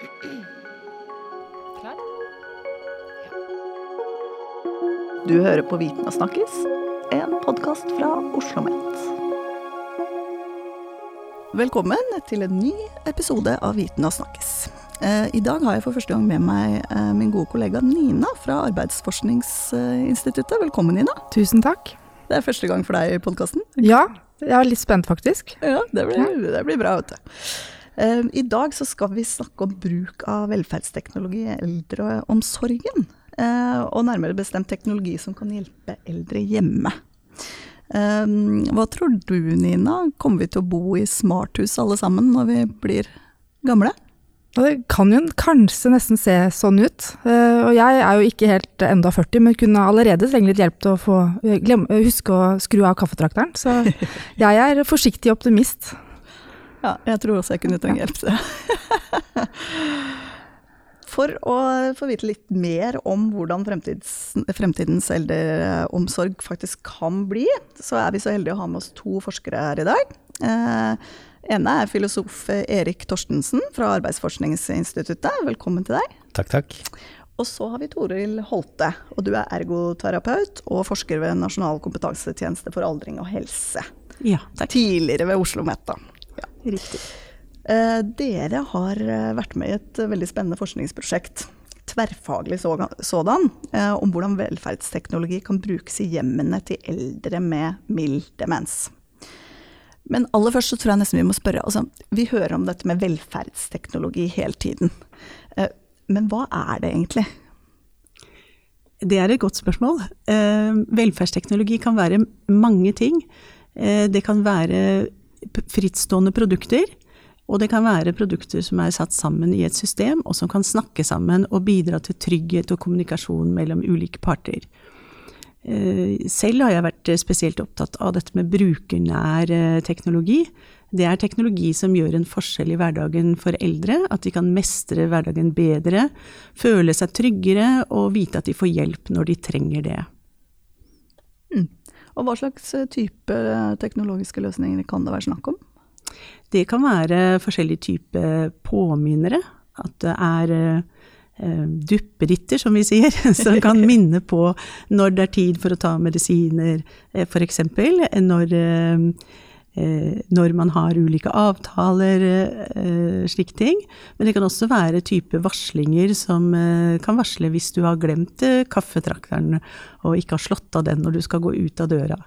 Klar? Du hører på Viten og snakkes, en podkast fra Oslo OsloMet. Velkommen til en ny episode av Viten og snakkes. Eh, I dag har jeg for første gang med meg eh, min gode kollega Nina fra Arbeidsforskningsinstituttet. Velkommen, Nina. Tusen takk. Det er første gang for deg i podkasten. Ja, jeg er litt spent faktisk. Ja, det blir, det blir bra, vet du. Eh, I dag så skal vi snakke om bruk av velferdsteknologi i eldreomsorgen. Og nærmere bestemt teknologi som kan hjelpe eldre hjemme. Hva tror du, Nina? Kommer vi til å bo i smarthus alle sammen når vi blir gamle? Det kan jo kanskje nesten se sånn ut. Og jeg er jo ikke helt enda 40, men kunne allerede trenge litt hjelp til å få glem, huske å skru av kaffetrakteren. Så jeg er forsiktig optimist. Ja, jeg tror også jeg kunne trenge hjelp til det. For å få vite litt mer om hvordan fremtidens eldreomsorg faktisk kan bli, så er vi så heldige å ha med oss to forskere her i dag. Eh, ene er filosof Erik Torstensen fra Arbeidsforskningsinstituttet. Velkommen til deg. Takk, takk. Og så har vi Toril Holte, og du er ergoterapeut og forsker ved Nasjonal kompetansetjeneste for aldring og helse. Ja, takk. Tidligere ved Oslo OsloMet. Riktig. Eh, dere har eh, vært med i et veldig spennende forskningsprosjekt, tverrfaglig sådan, eh, om hvordan velferdsteknologi kan brukes i hjemmene til eldre med mild demens. Men aller først så tror jeg nesten vi må spørre. Altså, vi hører om dette med velferdsteknologi hele tiden. Men hva er det egentlig? Det er et godt spørsmål. Velferdsteknologi kan være mange ting. Det kan være frittstående produkter. Og det kan være produkter som er satt sammen i et system, og som kan snakke sammen og bidra til trygghet og kommunikasjon mellom ulike parter. Eh, selv har jeg vært spesielt opptatt av dette med brukernær eh, teknologi. Det er teknologi som gjør en forskjell i hverdagen for eldre. At de kan mestre hverdagen bedre, føle seg tryggere og vite at de får hjelp når de trenger det. Og hva slags type teknologiske løsninger kan det være snakk om? Det kan være forskjellige typer påminnere. At det er eh, duppeditter, som vi sier, som kan minne på når det er tid for å ta medisiner, eh, f.eks. Når, eh, når man har ulike avtaler, eh, slike ting. Men det kan også være type varslinger som eh, kan varsle hvis du har glemt eh, kaffetrakteren og ikke har slått av den når du skal gå ut av døra.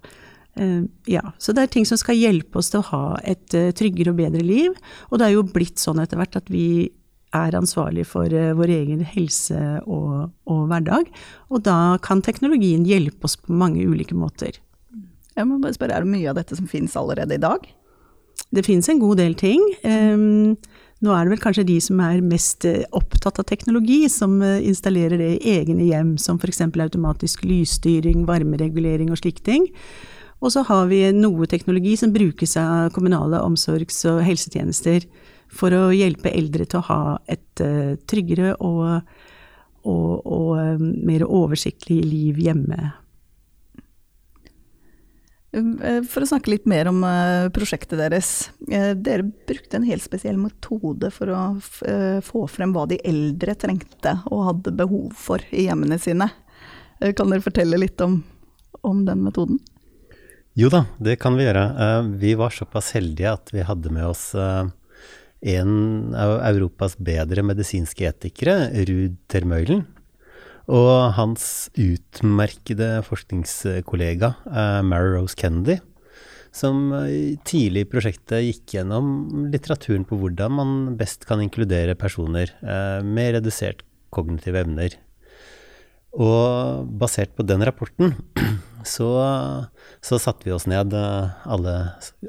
Ja, så det er ting som skal hjelpe oss til å ha et tryggere og bedre liv. Og det er jo blitt sånn etter hvert at vi er ansvarlig for vår egen helse og, og, hverdag. Og da kan teknologien hjelpe oss på mange ulike måter. Jeg må bare spørre, Er det mye av dette som finnes allerede i dag? Det finnes en god del ting. Um, nå er det vel kanskje de som er mest opptatt av teknologi, som installerer det i egne hjem, som f.eks. automatisk lysstyring, varmeregulering og slike ting. Og så har vi noe teknologi som brukes av kommunale omsorgs- og helsetjenester for å hjelpe eldre til å ha et uh, tryggere og, og, og mer oversiktlig liv hjemme. Eh, for å snakke litt mer om uh, prosjektet deres. Uh, dere brukte en helt spesiell metode for å få frem hva de eldre trengte og hadde behov for i hjemmene sine. Kan dere fortelle litt om, om den metoden? Jo da, det kan vi gjøre. Eh, vi var såpass heldige at vi hadde med oss eh, en av Europas bedre medisinske etikere, Ruud Termøylen, og hans utmerkede forskningskollega eh, Mary Rose Kennedy, som tidlig i prosjektet gikk gjennom litteraturen på hvordan man best kan inkludere personer med redusert kognitive evner. Og basert på den rapporten så, så satte vi oss ned, eh, alle,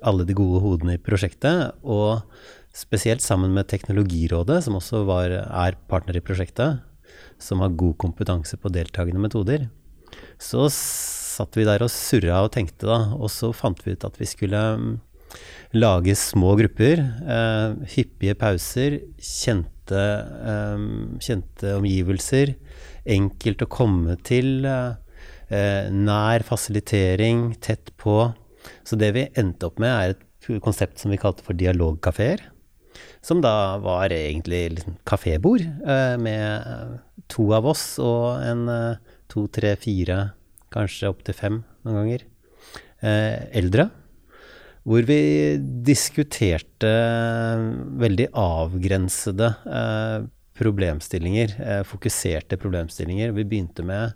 alle, de gode hodene i prosjektet, og spesielt sammen med Teknologirådet, som også var, er partner i prosjektet, som har god kompetanse på deltakende metoder, så satt vi der og surra og tenkte, da, og så fant vi ut at vi skulle mm, lage små grupper, eh, hyppige pauser, kjente, eh, kjente omgivelser, enkelt å komme til. Eh, eh, nær fasilitering, tett på. Så det vi endte opp med, er et konsept som vi kalte for dialogkafeer. som da var egentlig liksom kafébord eh, med to av oss og en eh, to, tre, fire, kanskje opptil fem noen ganger, eh, eldre. Hvor vi diskuterte veldig avgrensede eh, problemstillinger, fokuserte problemstillinger. Vi begynte med,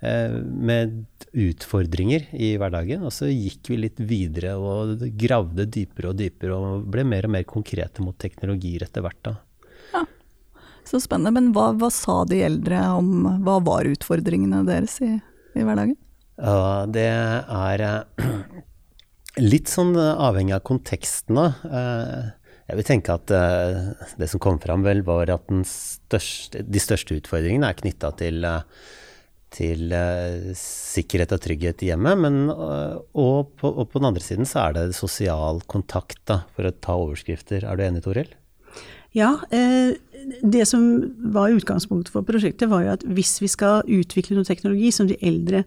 med utfordringer i hverdagen, og så gikk vi litt videre og gravde dypere og dypere og ble mer og mer konkrete mot teknologier etter hvert. da. Så spennende. Men hva, hva sa de eldre om Hva var utfordringene deres i, i hverdagen? Ja, det er eh, litt sånn avhengig av konteksten, da. Eh, Jeg vil tenke at eh, det som kom fram, vel, var at største, de største utfordringene er knytta til, eh, til eh, sikkerhet og trygghet i hjemmet. Men, eh, og, på, og på den andre siden så er det sosial kontakt, da, for å ta overskrifter. Er du enig, Toril? Ja, eh, det som var utgangspunktet for prosjektet var jo at hvis vi skal utvikle noe teknologi som de eldre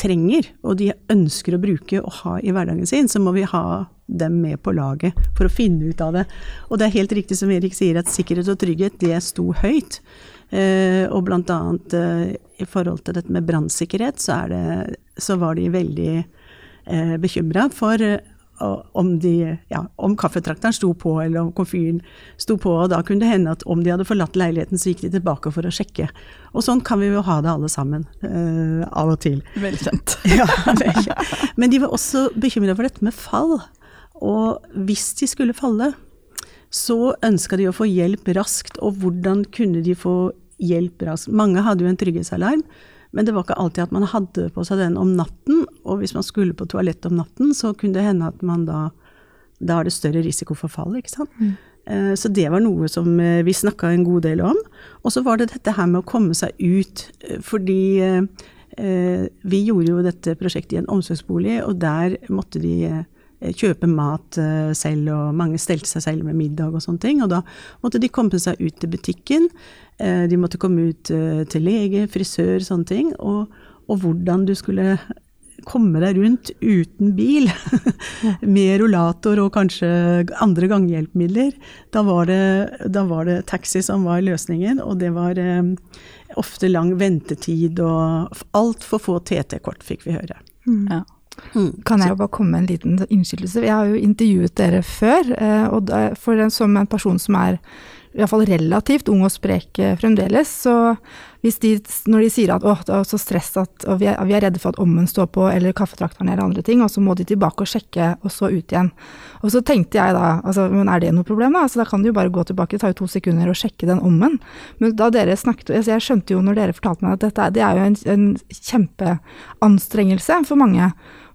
trenger, og de ønsker å bruke og ha i hverdagen sin, så må vi ha dem med på laget for å finne ut av det. Og det er helt riktig som Erik sier, at sikkerhet og trygghet, det sto høyt. Eh, og blant annet eh, i forhold til dette med brannsikkerhet, så, så var de veldig bekymra for om, de, ja, om kaffetrakteren sto på, eller om komfyren sto på. Og da kunne det hende at om de hadde forlatt leiligheten, så gikk de tilbake for å sjekke. Og sånn kan vi jo ha det alle sammen, uh, av og til. Velkjent. Ja. Men de var også bekymra for dette med fall. Og hvis de skulle falle, så ønska de å få hjelp raskt. Og hvordan kunne de få hjelp raskt? Mange hadde jo en trygghetsalarm, men det var ikke alltid at man hadde på seg den om natten. Og hvis man skulle på toalett om natten, så kunne det hende at man da Da er det større risiko for fall, ikke sant. Mm. Så det var noe som eh, vi snakka en god del om. Og så var det dette her med å komme seg ut, eh, fordi eh, eh, vi gjorde jo dette prosjektet i en omsorgsbolig, og der måtte de eh, kjøpe mat eh, selv, og mange stelte seg selv med middag og sånne ting. Og da måtte de komme seg ut til butikken, eh, de måtte komme ut eh, til lege, frisør, sånne ting. Og, og hvordan du skulle komme deg rundt uten bil, med rullator og kanskje andre ganghjelpemidler. Da var det, da var det taxi som var løsningen, og det var eh, ofte lang ventetid og altfor få TT-kort, fikk vi høre. Ja. Kan jeg bare komme med en liten innskytelse? Jeg har jo intervjuet dere før, eh, og for en, som en person som er i fall relativt ung og sprek eh, fremdeles, så hvis de, når de sier at å, det er så stress at vi, er, vi er redde for at ommen står på, eller kaffetrakteren eller andre ting, og så må de tilbake og sjekke, og så ut igjen. Og så tenkte jeg da, altså, men er det noe problem da? Altså, da kan du jo bare gå tilbake, det tar jo to sekunder å sjekke den ommen. Men da dere snakket, altså, jeg skjønte jo når dere fortalte meg at dette det er jo en, en kjempeanstrengelse for mange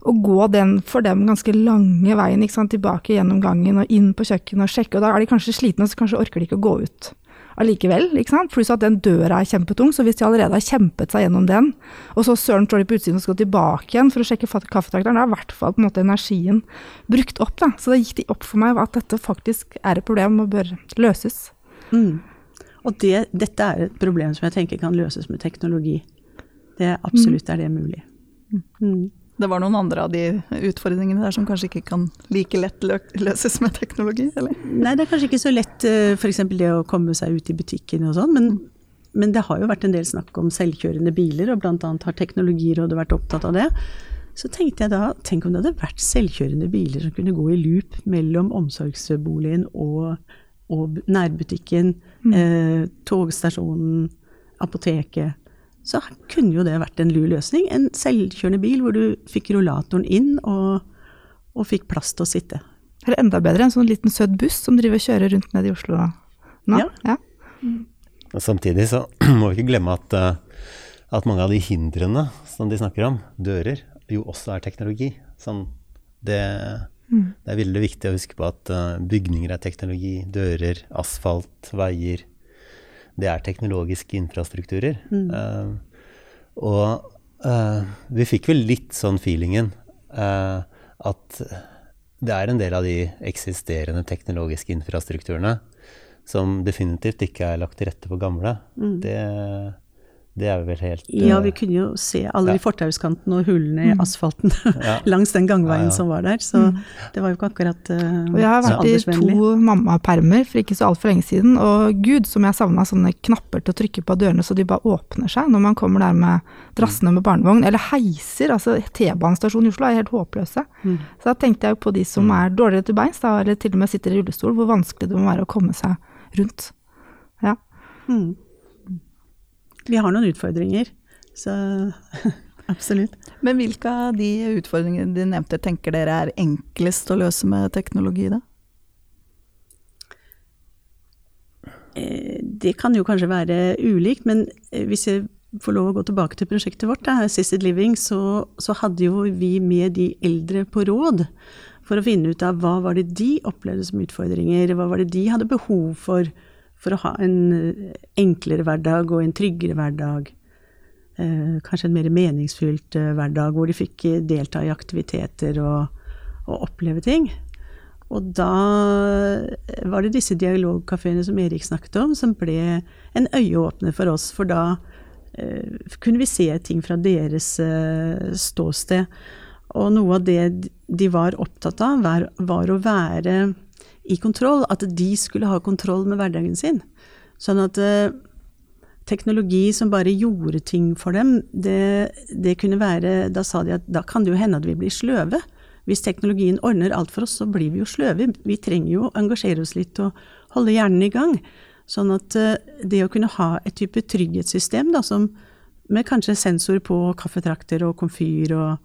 å gå den for dem ganske lange veien tilbake gjennom gangen og inn på kjøkkenet og sjekke, og da er de kanskje slitne, og så kanskje orker de ikke å gå ut allikevel. ikke sant? Pluss at den døra er kjempetung, så hvis de allerede har kjempet seg gjennom den, og så søren står de på utsiden og skal tilbake igjen for å sjekke kaffetrakteren, da er i hvert fall på en måte energien brukt opp. da. Så da gikk de opp for meg at dette faktisk er et problem og bør løses. Mm. Og det, dette er et problem som jeg tenker kan løses med teknologi. Det absolutt er det mulig. Mm. Det var noen andre av de utfordringene der som kanskje ikke kan like lett lø løses med teknologi, eller? Nei, det er kanskje ikke så lett f.eks. det å komme seg ut i butikken og sånn, men, men det har jo vært en del snakk om selvkjørende biler, og bl.a. har Teknologirådet vært opptatt av det. Så tenkte jeg da, tenk om det hadde vært selvkjørende biler som kunne gå i loop mellom omsorgsboligen og, og nærbutikken, eh, togstasjonen, apoteket. Så kunne jo det vært en lur løsning. En selvkjørende bil hvor du fikk rullatoren inn og, og fikk plass til å sitte. Eller enda bedre, en sånn liten søt buss som driver og kjører rundt ned i Oslo nå. Ja. Ja. Og Samtidig så må vi ikke glemme at, eh, at mange av de hindrene som de snakker om, dører, jo også er teknologi. Sånn, det, det er veldig viktig å huske på at eh, bygninger er teknologi, dører, asfalt, veier. Det er teknologiske infrastrukturer. Eh, og eh, vi fikk vel litt sånn feelingen eh, at det er en del av de eksisterende teknologiske infrastrukturene som definitivt ikke er lagt til rette for gamle. Det, Det er vel helt Ja, eh, vi kunne jo se alle Ja. de fortauskanten og hullene i asfalten Ja. langs den gangveien Ja, ja. som var der, så det var jo ikke akkurat uh, Og jeg har vært i to mammapermer for ikke så altfor lenge siden, og gud som jeg savna sånne knapper til å trykke på dørene så de bare åpner seg når man kommer der med drassene med barnevogn. Eller heiser, altså T-banestasjonen i Oslo er helt håpløse. Mm. Så da tenkte jeg jo på de som er dårligere til beins, da, eller til og med sitter i rullestol, hvor vanskelig det må være å komme seg rundt. Ja. Mm. Vi har noen utfordringer, så absolutt. Men hvilke av de utfordringene de nevnte tenker dere er enklest å løse med teknologi, da? Eh, Det kan jo kanskje være ulikt, men eh, hvis jeg får lov å gå tilbake til prosjektet vårt, da, Assisted Living, så, så hadde jo vi med de eldre på råd for å finne ut av hva var det de opplevde som utfordringer, hva var det de hadde behov for for å ha en eh, enklere hverdag og en tryggere hverdag. Eh, kanskje en mer meningsfylt eh, hverdag, hvor de fikk delta i aktiviteter og, og oppleve ting. Og da var det disse dialogkafeene som Erik snakket om, som ble en øyeåpner for oss. For da kunne vi se ting fra deres ståsted. Og noe av det de var opptatt av, var, var å være i kontroll. At de skulle ha kontroll med hverdagen sin. Sånn at eh, teknologi som bare gjorde ting for dem, det, det kunne være Da sa de at da kan det jo hende at vi blir sløve. Hvis teknologien ordner alt for oss, så blir vi jo sløve. Vi trenger jo å engasjere oss litt og holde hjernen i gang. Sånn at eh, det å kunne ha et type trygghetssystem da, som, med kanskje sensor på kaffetrakter og komfyr og,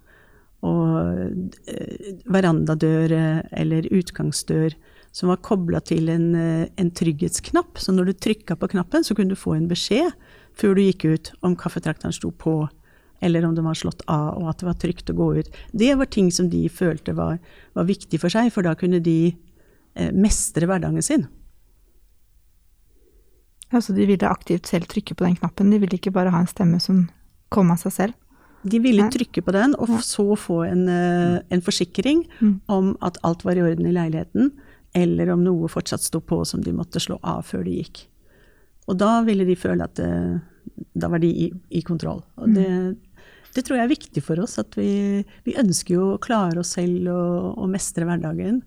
og eh, verandadør eller utgangsdør, som var kobla til en, eh, en trygghetsknapp. Så når du trykka på knappen, så kunne du få en beskjed før du gikk ut om kaffetrakteren sto på, eller om den var slått av, og at det var trygt å gå ut. Det var ting som de følte var, var viktig for seg, for da kunne de eh, mestre hverdagen sin. Ja, så de ville aktivt selv trykke på den knappen, de ville ikke bare ha en stemme som kom av seg selv? De ville trykke på den, og så få en, eh, en forsikring Mm. om at alt var i orden i leiligheten, eller om noe fortsatt sto på som de måtte slå av før de gikk. Og da ville de føle at det, da var de i, i kontroll. Og det, det tror jeg er viktig for oss, at vi, vi ønsker jo å klare oss selv og, og mestre hverdagen.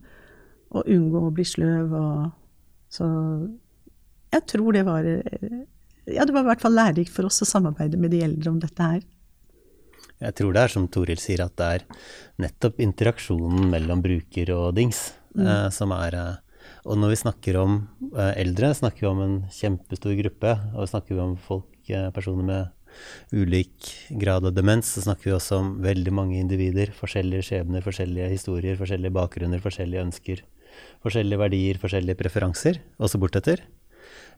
Og unngå å bli sløv og Så jeg tror det var eh, Ja, det var i hvert fall lærerikt for oss å samarbeide med de eldre om dette her. Jeg tror det er som Toril sier, at det er nettopp interaksjonen mellom bruker og dings eh, som er eh, Og når vi snakker om eh, eldre, snakker vi om en kjempestor gruppe. Og snakker vi om folk, personer med ulik grad av demens, så snakker vi også om veldig mange individer. Forskjellige skjebner, forskjellige historier, forskjellige bakgrunner, forskjellige ønsker. Forskjellige verdier, forskjellige preferanser, også bortetter.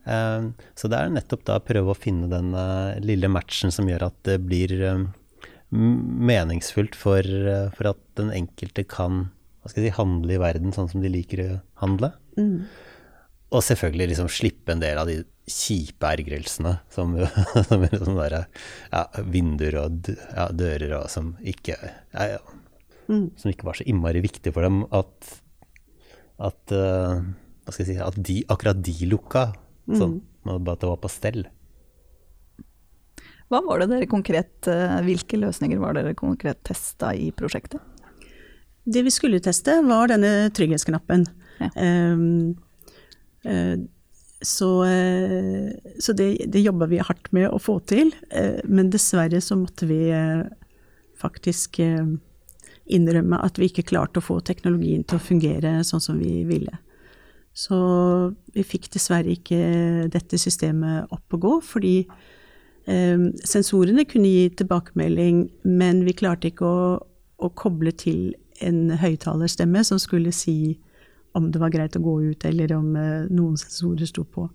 Så det er nettopp da å prøve å finne den lille matchen som gjør at det blir meningsfullt for, for at den enkelte kan hva skal jeg si, handle i verden sånn som de liker å handle. Og selvfølgelig liksom slippe en del av de kjipe ergrelsene som, som er sånn der, ja, vinduer og ja, dører og som ikke ja, ja, Som ikke var så innmari viktig for dem at, at uh, Hva skal jeg si At de, akkurat de lukka. Sånn, mm. bare at det var på stell. Hva var det dere konkret, eh, Hvilke løsninger var dere konkret testa i prosjektet? Det vi skulle teste, var denne trygghetsknappen. Ja. Um, uh, så eh, så det, det jobba vi hardt med å få til, eh, men dessverre så måtte vi faktisk innrømme at vi ikke klarte å få teknologien til å fungere sånn som vi ville. Så vi fikk dessverre ikke dette systemet opp å gå, fordi sensorene kunne gi tilbakemelding, men vi klarte ikke å, å koble til en høyttalerstemme som skulle si om det var greit å gå ut, eller om eh, noen sensorer sto på.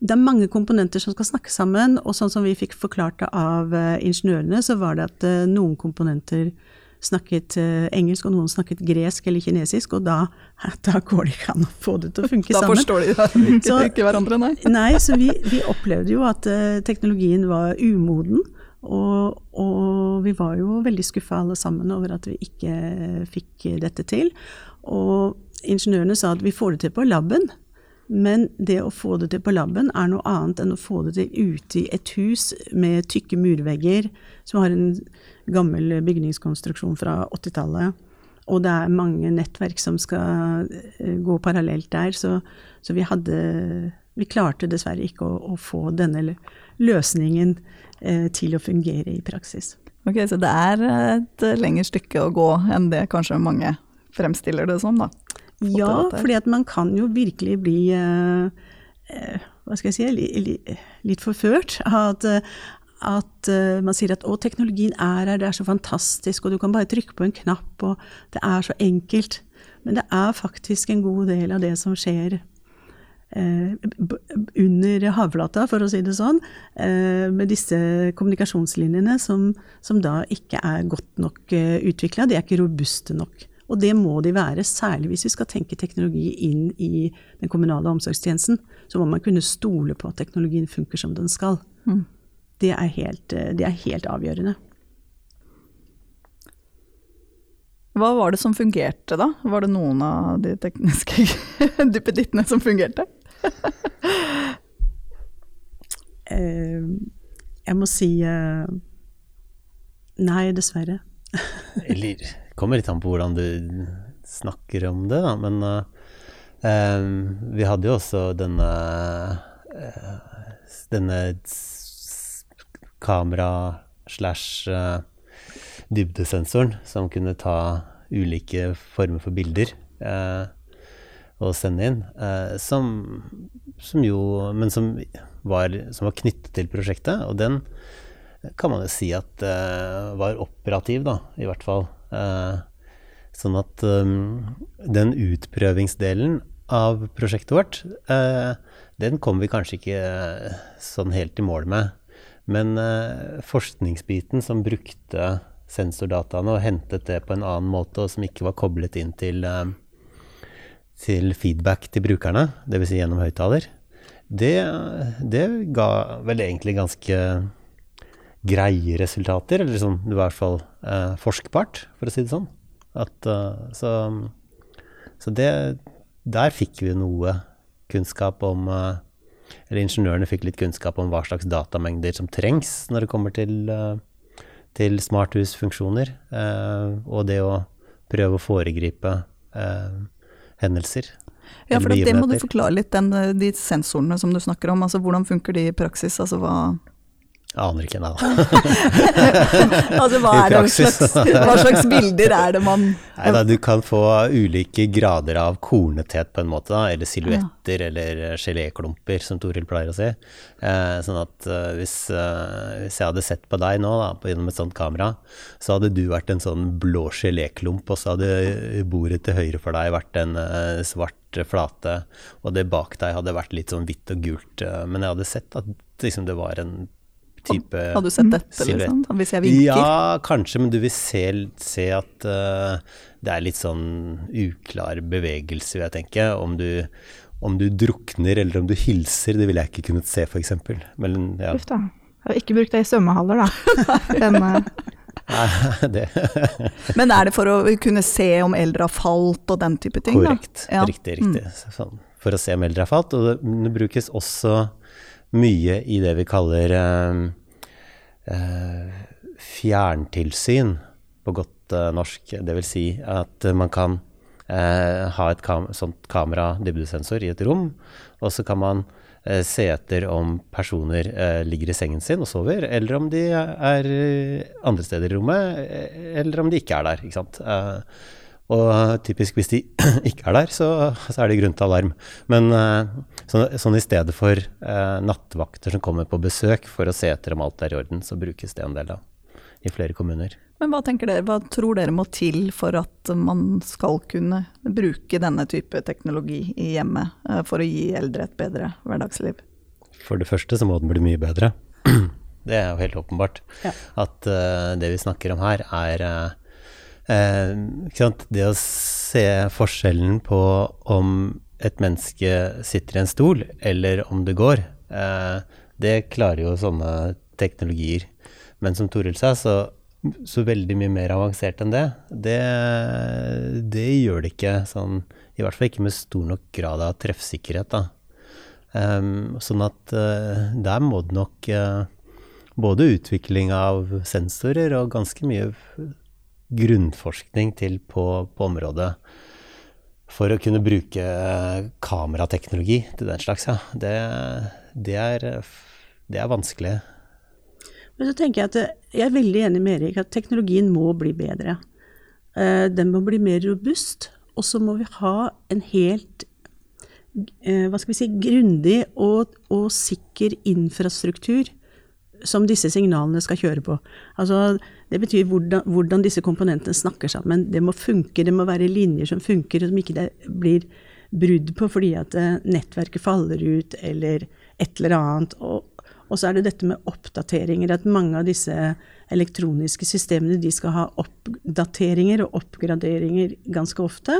Det er mange komponenter som skal snakke sammen, og sånn som vi fikk forklart det av eh, ingeniørene, så var det at eh, noen komponenter snakket engelsk, og noen snakket gresk eller kinesisk, og da, da går det ikke an å få det til å funke Da sammen. forstår de ikke, Så- ikke hverandre, nei. Nei, så vi, vi opplevde jo at teknologien var umoden. Og, og vi var jo veldig skuffa alle sammen over at vi ikke fikk dette til. Og ingeniørene sa at vi får det til på laben, Men det å få det til på laben er noe annet enn å få det til ute i et hus med tykke murvegger, som har en gammel bygningskonstruksjon fra 80-tallet. Og det er mange nettverk som skal eh, gå parallelt der. Så, så vi hadde Vi klarte dessverre ikke å, å få denne løsningen eh, til å fungere i praksis. Ok, Så det er et lengre stykke å gå enn det kanskje mange fremstiller det som, da? Ja, fordi at man kan jo virkelig bli eh, eh, hva skal jeg si, li, li, litt forført av at, at uh, man sier at å, teknologien er her, det er så fantastisk, og du kan bare trykke på en knapp, og det er så enkelt. Men det er faktisk en god del av det som skjer under havflata, for å si det sånn, uh, med disse kommunikasjonslinjene som, som, da ikke er godt nok uh, utvikla. De er ikke robuste nok. Og det må de være, særlig hvis vi skal tenke teknologi inn i den kommunale omsorgstjenesten. Så må man kunne stole på at teknologien funker som den skal. Mm. Det, er helt, det, er helt, avgjørende. Hva var det som fungerte, da? Var det noen av de tekniske duppedittene som fungerte? Uh, jeg må si uh, nei, dessverre. Eller kommer litt an på hvordan du snakker om det, da. Men uh, vi hadde jo også denne uh, denne kamera slash uh, dybdesensoren som kunne ta ulike former for bilder og sende inn. som, som jo Men som var, som var knyttet til prosjektet, og den kan man jo si at var operativ, da, i hvert fall. Eh, sånn at um, den utprøvingsdelen av prosjektet vårt, uh, den kom vi kanskje ikke uh, sånn helt i mål med. Men forskningsbiten som brukte sensordataene og hentet det på en annen måte, og som ikke var koblet inn til, til feedback til brukerne, dvs. Si gjennom høyttaler, det, det ga vel egentlig ganske greie resultater, eller sånn, i hvert fall eh, forskbart, for å si det sånn. At, uh, så, så det Der fikk vi noe kunnskap om uh, Eller ingeniørene fikk litt kunnskap om hva slags datamengder som trengs når det kommer til, uh, til smarthusfunksjoner, og det å prøve å foregripe hendelser. Ja, for det må du forklare litt, den, de sensorene som du snakker om. altså Hvordan funker de i praksis? altså hva Aner ikke, nei altså, hva, slags, hva slags bilder er det man Nei da, du kan få ulike grader av kornethet på en måte, da, eller silhuetter ja. eller geléklumper, som Toril pleier å si. Eh, sånn at uh, hvis, uh, hvis, jeg hadde sett på deg nå, da, på, gjennom et sånt kamera, så hadde du vært en sånn blå geléklump, og så hadde bordet til høyre for deg vært en uh, svart flate, og det bak deg hadde vært litt sånn hvitt og gult. men jeg hadde sett at liksom, det var en type Har du sett dette, liksom? Hvis jeg vinker? Ja, kanskje, men du vil se, se at uh, det er litt sånn uklar bevegelse, vil jeg tenke. Om du, om du drukner eller om du hilser, det ville jeg ikke kunnet se, f.eks. Men ja. Uff da. Jeg har ikke brukt det i svømmehaller, da. Den, uh... Men er det for å kunne se om eldre har falt og den type ting? Korrekt. Ja. Riktig, riktig. Mm. Sånn, for å se om eldre har falt. Og det, det brukes også mye i det vi kaller eh, eh, fjerntilsyn, på godt eh, norsk. Det vil si at man kan eh, ha et kam sånt kamera, dybdesensor, i et rom, og så kan man eh, se etter om personer eh, ligger i sengen sin og sover, eller om de er andre steder i rommet, eller om de ikke er der. ikke sant? Og typisk hvis de ikke er der, så, så er det grunn til alarm. Men så, sånn i stedet for eh, nattvakter som kommer på besøk for å se etter om alt er i orden, så brukes det en del da, i flere kommuner. Men hva, tenker dere, hva tror dere må til for at man skal kunne bruke denne type teknologi i hjemmet eh, for å gi eldre et bedre hverdagsliv? For det første så må den bli mye bedre. Det er jo helt åpenbart. Ja. At uh, det vi snakker om her, er uh, det å se forskjellen på om et menneske sitter i en stol, eller om det går. Eh, det klarer jo sånne teknologier. Men som Toril sa, så, så, veldig mye mer avansert enn det, det, det gjør det ikke sånn I hvert fall ikke med stor nok grad av treffsikkerhet, da. Um, sånn at uh, der må det nok uh, både utvikling av sensorer og ganske mye grunnforskning til på, på området for å kunne bruke kamerateknologi til den slags, ja. Det, det, er, det er vanskelig. Men så tenker jeg at jeg er veldig enig med Erik at teknologien må bli bedre. Den må bli mer robust, og så må vi ha en helt Eh, hva skal vi si, grundig og, og, sikker infrastruktur som disse signalene skal kjøre på. Altså, det betyr hvordan, hvordan, disse komponentene snakker sammen. Det må funke, det må være linjer som funker, som ikke det blir brudd på fordi at eh, nettverket faller ut eller et eller annet. Og, og så er det dette med oppdateringer, at mange av disse elektroniske systemene de skal ha oppdateringer og oppgraderinger ganske ofte.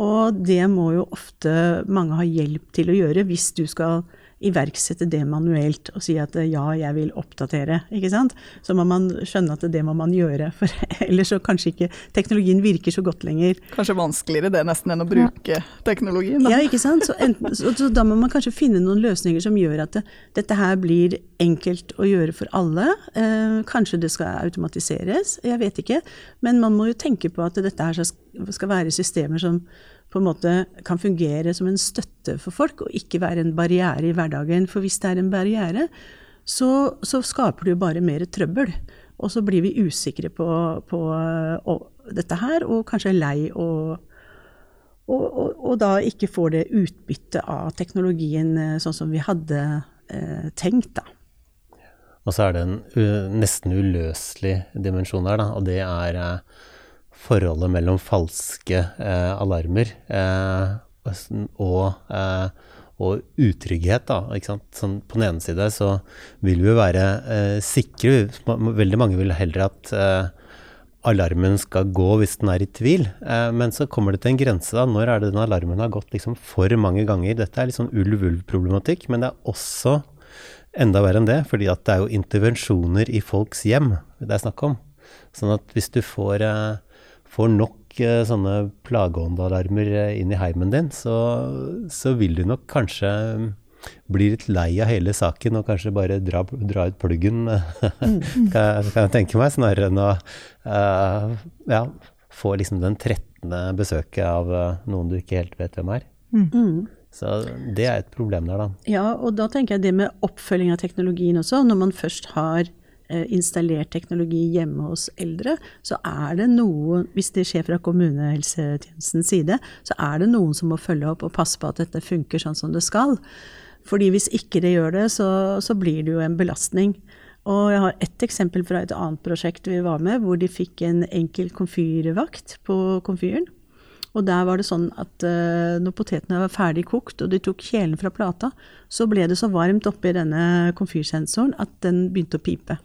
Og det må jo ofte mange ha hjelp til å gjøre hvis du skal iverksette det manuelt og si at ja, jeg vil oppdatere. ikke sant? Så må man skjønne at det må man gjøre, for ellers så kanskje ikke teknologien virker så godt lenger. Kanskje vanskeligere det nesten enn å bruke ja. teknologien? Da. Ja, ikke sant. Så, enten, så, så, da må man kanskje finne noen løsninger som gjør at det, dette her blir enkelt å gjøre for alle. Eh, kanskje det skal automatiseres, jeg vet ikke. Men man må jo tenke på at dette her skal være systemer som på en måte kan fungere som en støtte for folk, og ikke være en barriere i hverdagen. For hvis det er en barriere, så, så skaper jo bare mer trøbbel. Og så blir vi usikre på, på og, dette her, og kanskje lei og, og, og, da ikke får det utbyttet av teknologien eh, sånn som vi hadde eh, tenkt, da. Og så er det en nesten uløselig dimensjon her, da, og det er uh, forholdet mellom falske eh, alarmer eh, og, eh, og, utrygghet. Da, sånn, på den ene side så vil vi være eh, sikre. Veldig mange vil heller at eh, alarmen skal gå hvis den er i tvil. Eh, men så kommer det til en grense. da, Når er det den alarmen har gått liksom for mange ganger? Dette er litt sånn ulv-ulv-problematikk, men det er også enda verre enn det, fordi det er jo intervensjoner i folks hjem det er snakk om. Sånn at hvis du får eh, får nok eh, sånne plageåndealarmer eh, inn i heimen din, så, så, vil du nok kanskje mm, bli litt lei av hele saken og kanskje bare dra, dra ut pluggen, mm. kan, kan, jeg tenke meg, snarere enn å uh, ja, få liksom den 13. besøket av uh, noen du ikke helt vet hvem er. Mm. mm. Så det er et problem der, da. Ja, og da tenker jeg det med oppfølging av teknologien også. Når man først har Eh, installert teknologi hjemme hos eldre, så er det noen, hvis det skjer fra kommunehelsetjenestens side, så er det noen som må følge opp og passe på at dette funker sånn som det skal. Fordi hvis ikke det gjør det, så, så blir det jo en belastning. Og jeg har ett eksempel fra et annet prosjekt vi var med, hvor de fikk en enkel komfyrvakt på komfyren. Og der var det sånn at uh, når potetene var ferdig kokt, og de tok kjelen fra plata, så ble det så varmt oppi denne komfyrsensoren at den begynte å pipe.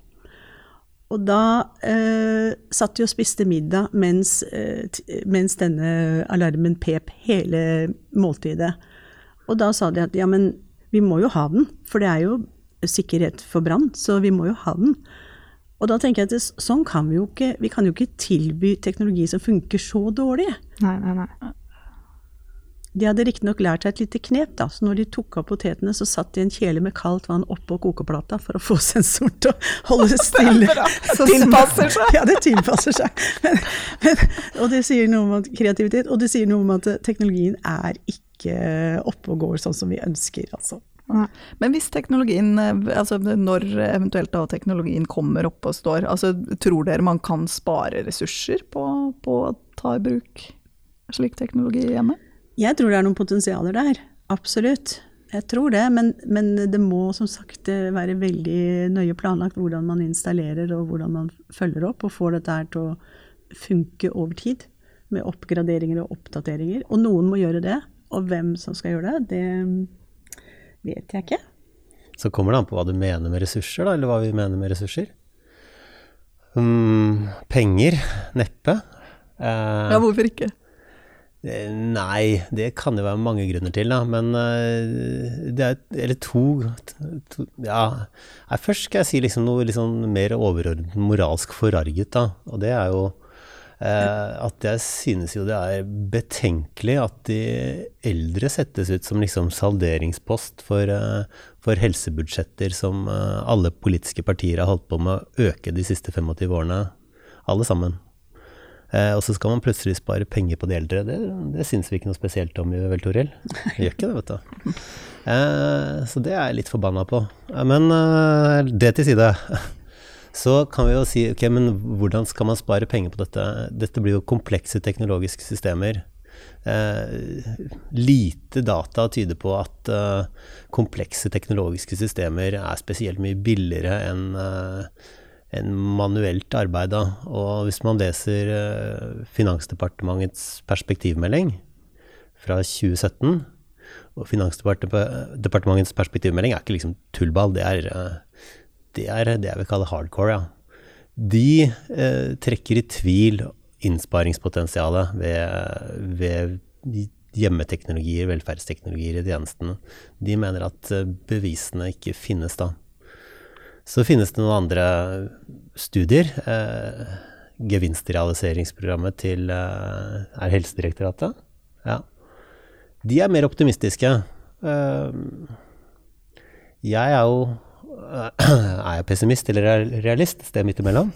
Og da eh, satt de og spiste middag mens, eh, mens, denne alarmen pep hele måltidet. Og da sa de at ja, men vi må jo ha den, for det er jo sikkerhet for brann, så vi må jo ha den. Og da tenker jeg at det, sånn kan vi jo ikke Vi kan jo ikke tilby teknologi som funker så dårlig. Nei, nei, nei. De hadde riktignok lært seg et lite knep, da, så når de tok av potetene, så satt de en kjele med kaldt vann oppå kokeplata for å få sensoren til å holde stille. Så tilpasser seg! Ja, det tilpasser seg. Men, men, og det sier noe om at kreativitet, og det sier noe om at teknologien er ikke oppe og går sånn som vi ønsker, altså. Men hvis teknologien, altså når eventuelt da teknologien kommer opp og står, altså tror dere man kan spare ressurser på, på å ta i bruk slik teknologi hjemme? Jeg tror det er noen potensialer der. Absolutt. Jeg tror det, men, men, det må som sagt være veldig nøye planlagt hvordan man installerer og hvordan man følger opp og får dette her til å funke over tid. Med oppgraderinger og oppdateringer. Og noen må gjøre det. Og hvem som skal gjøre det, det vet jeg ikke. Så kommer det an på hva du mener med ressurser, da, eller hva vi mener med ressurser. Um, penger? Neppe. Uh, ja, hvorfor ikke? Eh, nei, det kan jo være mange grunner til, da. Men uh, det er Eller to, to Ja. Først skal jeg si liksom noe liksom mer overordnet moralsk forarget, da. Og det er jo Eh, at jeg synes jo det er betenkelig at de eldre settes ut som liksom salderingspost for, eh, for helsebudsjetter som eh, alle politiske partier har holdt på med å øke de siste 25 årene, alle sammen. Eh, og så skal man plutselig spare penger på de eldre. Det, det syns vi ikke noe spesielt om, vel, Toril? Vi gjør ikke det, vet du. Eh, så det er jeg litt forbanna på. Eh, men det til side. Så kan vi jo si ok, men hvordan skal man spare penger på dette? Dette blir jo komplekse teknologiske systemer. Eh, lite data tyder på at eh, komplekse teknologiske systemer er spesielt mye billigere enn eh, en manuelt arbeid. Da. Og hvis man leser eh, Finansdepartementets perspektivmelding fra 2017 og Finansdepartementets perspektivmelding er ikke liksom tullball, det er eh, det er det jeg vil kalle hardcore, ja. De eh, trekker i tvil innsparingspotensialet ved, ved hjemmeteknologier, velferdsteknologier i tjenestene. De mener at eh, bevisene ikke finnes da. Så finnes det noen andre studier. Eh, gevinstrealiseringsprogrammet til eh, er Helsedirektoratet. Ja. De er mer optimistiske. Eh, jeg er jo er jeg pessimist eller realist? Sted midt imellom.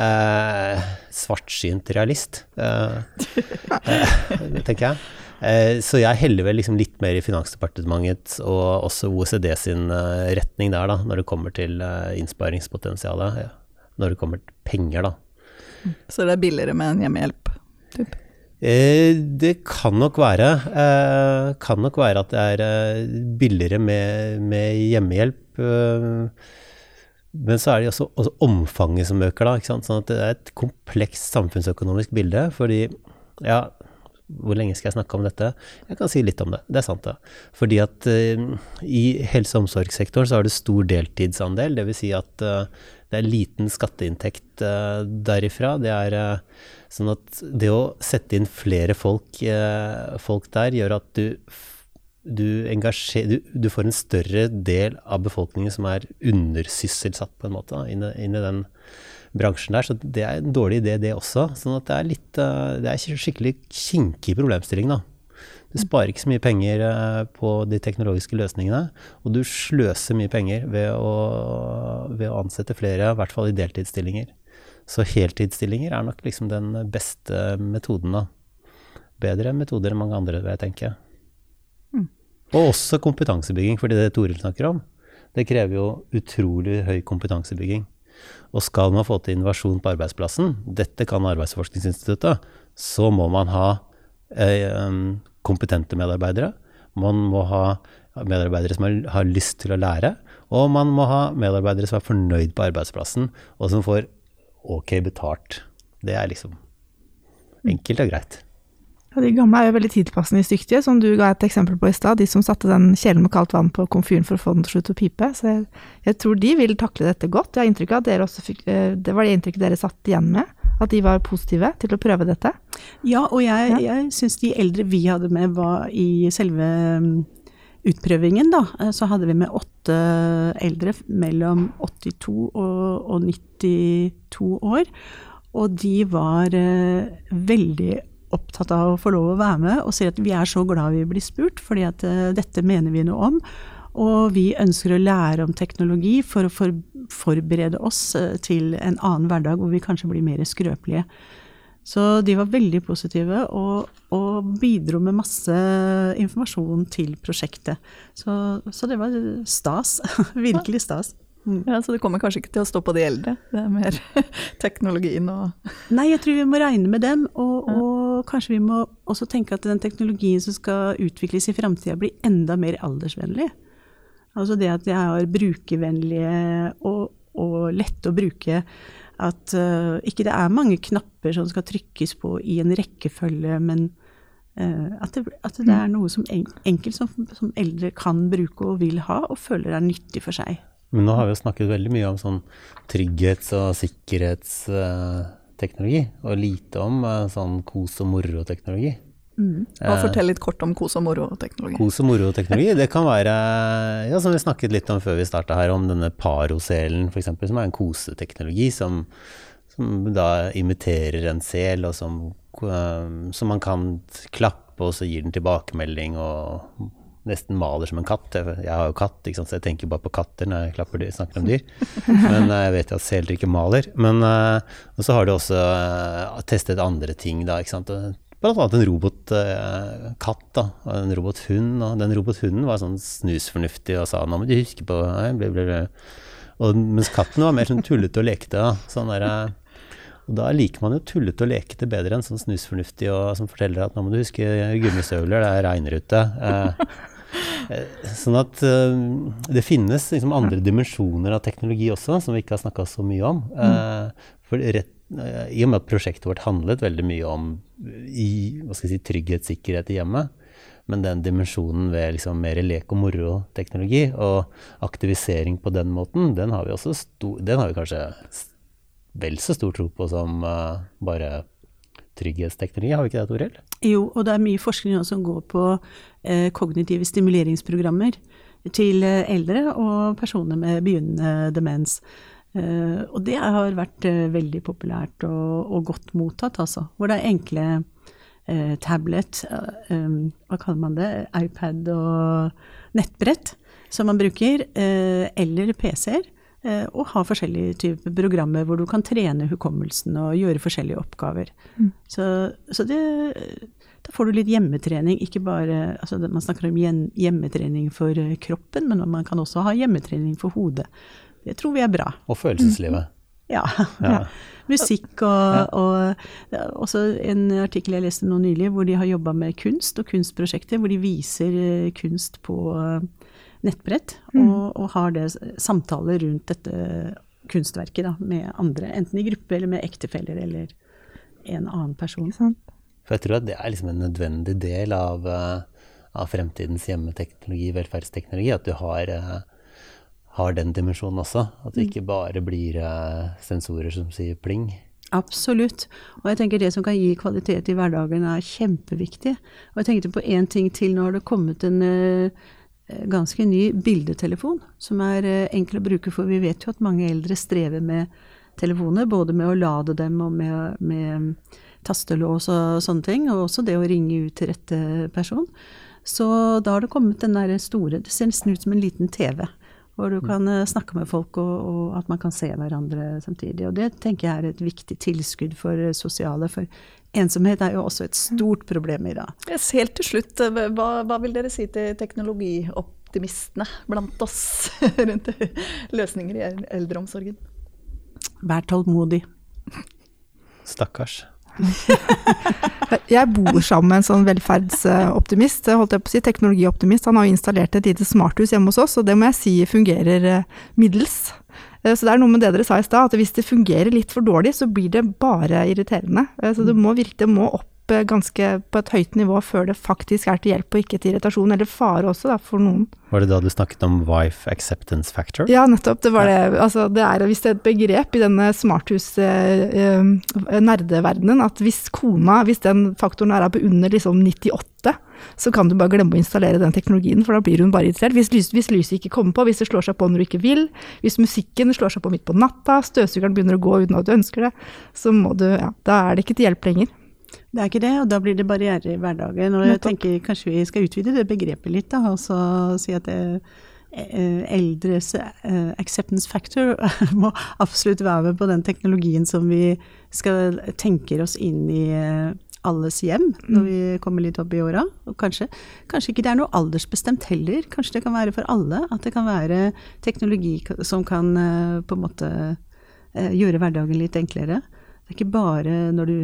Eh, svartsynt realist, eh, eh, tenker jeg. Eh, så jeg heller vel liksom litt mer i Finansdepartementets og også OECD sin eh, retning der, da, når det kommer til eh, innsparingspotensialet. Ja. Når det kommer til penger, da. Så det er billigere med en hjemmehjelp? Typ. det kan nok være. kan nok være at det er billigere med, med hjemmehjelp Eh, men så er det også, også omfanget som øker, da. Sånn at det er et komplekst samfunnsøkonomisk bilde. Fordi, ja, hvor lenge skal jeg snakke om dette? Jeg kan si litt om det. Det er sant, det. Fordi at uh, i helse- og omsorgssektoren så har du stor deltidsandel. Dvs. Si at uh, det er liten skatteinntekt uh, derifra. Det er sånn at det å sette inn flere folk, folk der, gjør at du du, du, du, får en større del av befolkningen som er undersysselsatt, på en måte, inn, i den bransjen der. Så det er en dårlig idé, det også. sånn at det er litt eh, Det er skikkelig kinkig problemstilling, da. Du sparer ikke så mye penger eh, på de teknologiske løsningene, og du sløser mye penger ved å, ved å ansette flere, i hvert fall i deltidsstillinger. Så heltidsstillinger er nok liksom den beste metoden, da. Bedre metoder enn mange andre, vil jeg tenke. Og også kompetansebygging, fordi det Toril snakker om, det krever jo utrolig høy kompetansebygging. Og skal man få til innovasjon på arbeidsplassen, dette kan Arbeidsforskningsinstituttet, så må man ha eh, kompetente medarbeidere. Man må ha medarbeidere som har lyst til å lære, og man må ha medarbeidere som er fornøyd på arbeidsplassen, og som får ok betalt. Det er liksom enkelt og greit. Ja, De gamle er jo veldig tilpasningsdyktige, som du ga et eksempel på i stad. De som satte den kjelen med kaldt vann på komfyren for å få den til å slutte å pipe. Så jeg, jeg, tror de vil takle dette godt. Jeg har inntrykk av at dere også fikk, eh, Det var det inntrykket dere satt igjen med? At de var positive til å prøve dette? Ja, og jeg, ja. jeg syns de eldre vi hadde med, var i selve mm, utprøvingen, da. Eh, så hadde vi med åtte eldre mellom 82 og, og 92 år. Og de var eh, veldig opptatt av å få lov å være med, og sier at vi er så glad vi blir spurt, fordi at uh, dette mener vi noe om. Og vi ønsker å lære om teknologi for å for, forberede oss uh, til en annen hverdag hvor vi kanskje blir mer skrøpelige. Så de var veldig positive og, og bidro med masse informasjon til prosjektet. Så, så det var stas. Virkelig stas. Mm. Ja, Så det kommer kanskje ikke til å stå på de eldre, det er mer teknologien og Nei, jeg tror vi må regne med dem, og, ja. og, kanskje vi må også tenke at den teknologien som skal utvikles i framtida, blir enda mer aldersvennlig. Altså det at jeg er brukervennlige og, og lette å bruke. At uh, ikke det er mange knapper som skal trykkes på i en rekkefølge, men uh, at, det, at, det, er noe som en, enkelt som, som eldre kan bruke og vil ha, og føler er nyttig for seg. Men nå har vi jo snakket veldig mye om sånn trygghets- og sikkerhetsteknologi, og lite om eh, sånn kos- og moro-teknologi. Mm. Og eh, fortell litt kort om kos- og moro-teknologi. Kos- og moro-teknologi, det kan være, ja, som vi snakket litt om før vi starta her, om denne paroselen f.eks., som er en koseteknologi som, som da imiterer en sel, og som, eh, som man kan klappe, og så gir den tilbakemelding og nesten maler som en katt. Jeg har jo katt, så jeg tenker bare på katter når jeg klapper snakker om dyr. Men eh, jeg vet jo at seler ikke maler. Men, eh, og så har de også eh, testet andre ting, da. ikke sant? Blant annet en robotkatt da, og en robothund. Og den robothunden var sånn snusfornuftig og sa 'nå må du huske på ble, ble, ble. Og, Mens katten var mer sånn tullete og lekte. Da. Sånn der, og da liker man jo tullete og lekete bedre enn sånn snusfornuftig og som forteller at nå må du huske gummistøvler, det regner ute. Eh, sånn at eh, det finnes liksom andre dimensjoner av teknologi også, som vi ikke har snakka så mye om. Eh, for rett, eh, I og med at prosjektet vårt handlet veldig mye om i, hva skal jeg si, trygghetssikkerhet i hjemmet, men den dimensjonen ved liksom mer lek og moro-teknologi og aktivisering på den måten, den har vi også stor, den har vi kanskje vel så stor tro på som uh, bare trygghetsteknologi, har vi ikke det, Toril? Jo, og det er mye forskning som går på eh, kognitive stimuleringsprogrammer til eh, eldre og personer med begynnende demens. Eh, og det har vært eh, veldig populært og, og, godt mottatt, altså. Hvor det er enkle eh, tablet, hva kaller man det, iPad og nettbrett som man bruker, eller PC-er Eh, og ha forskjellige typer programmer hvor du kan trene hukommelsen og gjøre forskjellige oppgaver. Mm. Så, så det, da får du litt hjemmetrening, ikke bare altså Man snakker om hjemmetrening for eh, kroppen, men man kan også ha hjemmetrening for hodet. Det tror vi er bra. Og følelseslivet. Mm. Ja. ja. Musikk og, og også en artikkel jeg leste nå nylig hvor de har jobba med kunst og kunstprosjekter, hvor de viser eh, kunst på nettbrett, mm. og, og, har det samtaler rundt dette kunstverket da, med andre, enten i gruppe eller med ektefeller eller en annen person. For jeg tror at det er liksom en nødvendig del av, uh, av fremtidens hjemmeteknologi, velferdsteknologi, at du har, uh, har den dimensjonen også. At det mm. ikke bare blir uh, sensorer som sier pling. Absolutt. Og jeg tenker det som kan gi kvalitet i hverdagen er kjempeviktig. Og jeg tenkte på én ting til. Nå har det kommet en Eh, ganske ny bildetelefon, som er eh, enkel å bruke, for vi vet jo at mange eldre strever med telefoner, både med å lade dem og med, med tastelås og sånne ting, og også det å ringe ut til rette person. Så da har det kommet den der store Det ser nesten ut som en liten TV. Hvor du kan eh, snakke med folk, og, og, at man kan se hverandre samtidig. Og det tenker jeg er et viktig tilskudd for sosiale. For ensomhet er jo også et stort problem i dag. Yes, helt til slutt, eh, hva, hva vil dere si til teknologioptimistene blant oss rundt løsninger i eldreomsorgen? Vær tålmodig. Stakkars. jeg bor sammen med en sånn velferdsoptimist, holdt jeg på å si, teknologioptimist. Han har jo installert et lite smarthus hjemme hos oss, og det må jeg si fungerer eh, middels. Eh, så det er noe med det dere sa i stad, at hvis det fungerer litt for dårlig, så blir det bare irriterende. Eh, så det må virkelig det må opp ganske på et høyt nivå før det faktisk er til hjelp og ikke til irritasjon, eller fare også, da, for noen. Var det da du snakket om wife acceptance factor? Ja, nettopp. Det var det. Altså, det er visst et begrep i denne smarthus-nerdeverdenen, eh, at hvis kona, hvis den faktoren er på under liksom 98, så kan du bare glemme å installere den teknologien, for da blir hun bare irritert. Hvis, lys, hvis lyset ikke kommer på, hvis det slår seg på når du ikke vil, hvis musikken slår seg på midt på natta, støvsugeren begynner å gå uten at du ønsker det, så må du Ja, da er det ikke til hjelp lenger. Det er ikke det, og da blir det barrierer i hverdagen. Og jeg tenker kanskje vi skal utvide det begrepet litt, da, og så si at det, eh, eldres eh, acceptance factor må absolutt være med på den teknologien som vi skal tenker oss inn i eh, alles hjem når mm. vi kommer litt opp i åra. Og kanskje, kanskje, ikke det er noe aldersbestemt heller. Kanskje det kan være for alle. At det kan være teknologi som kan eh, på en måte eh, gjøre hverdagen litt enklere. Det er ikke bare når du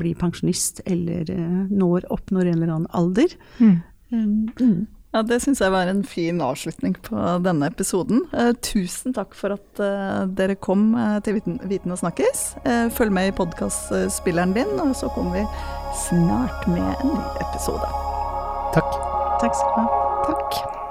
blir pensjonist eller eh, når, oppnår en eller annen alder. Mm. Mm. Ja, Det syns jeg var en fin avslutning på denne episoden. Eh, tusen takk for at eh, dere kom eh, til Viten, Viten og snakkes. Følg med i podkastspilleren din, og så kommer vi snart med en ny episode. Takk. Takk skal du ha. Takk.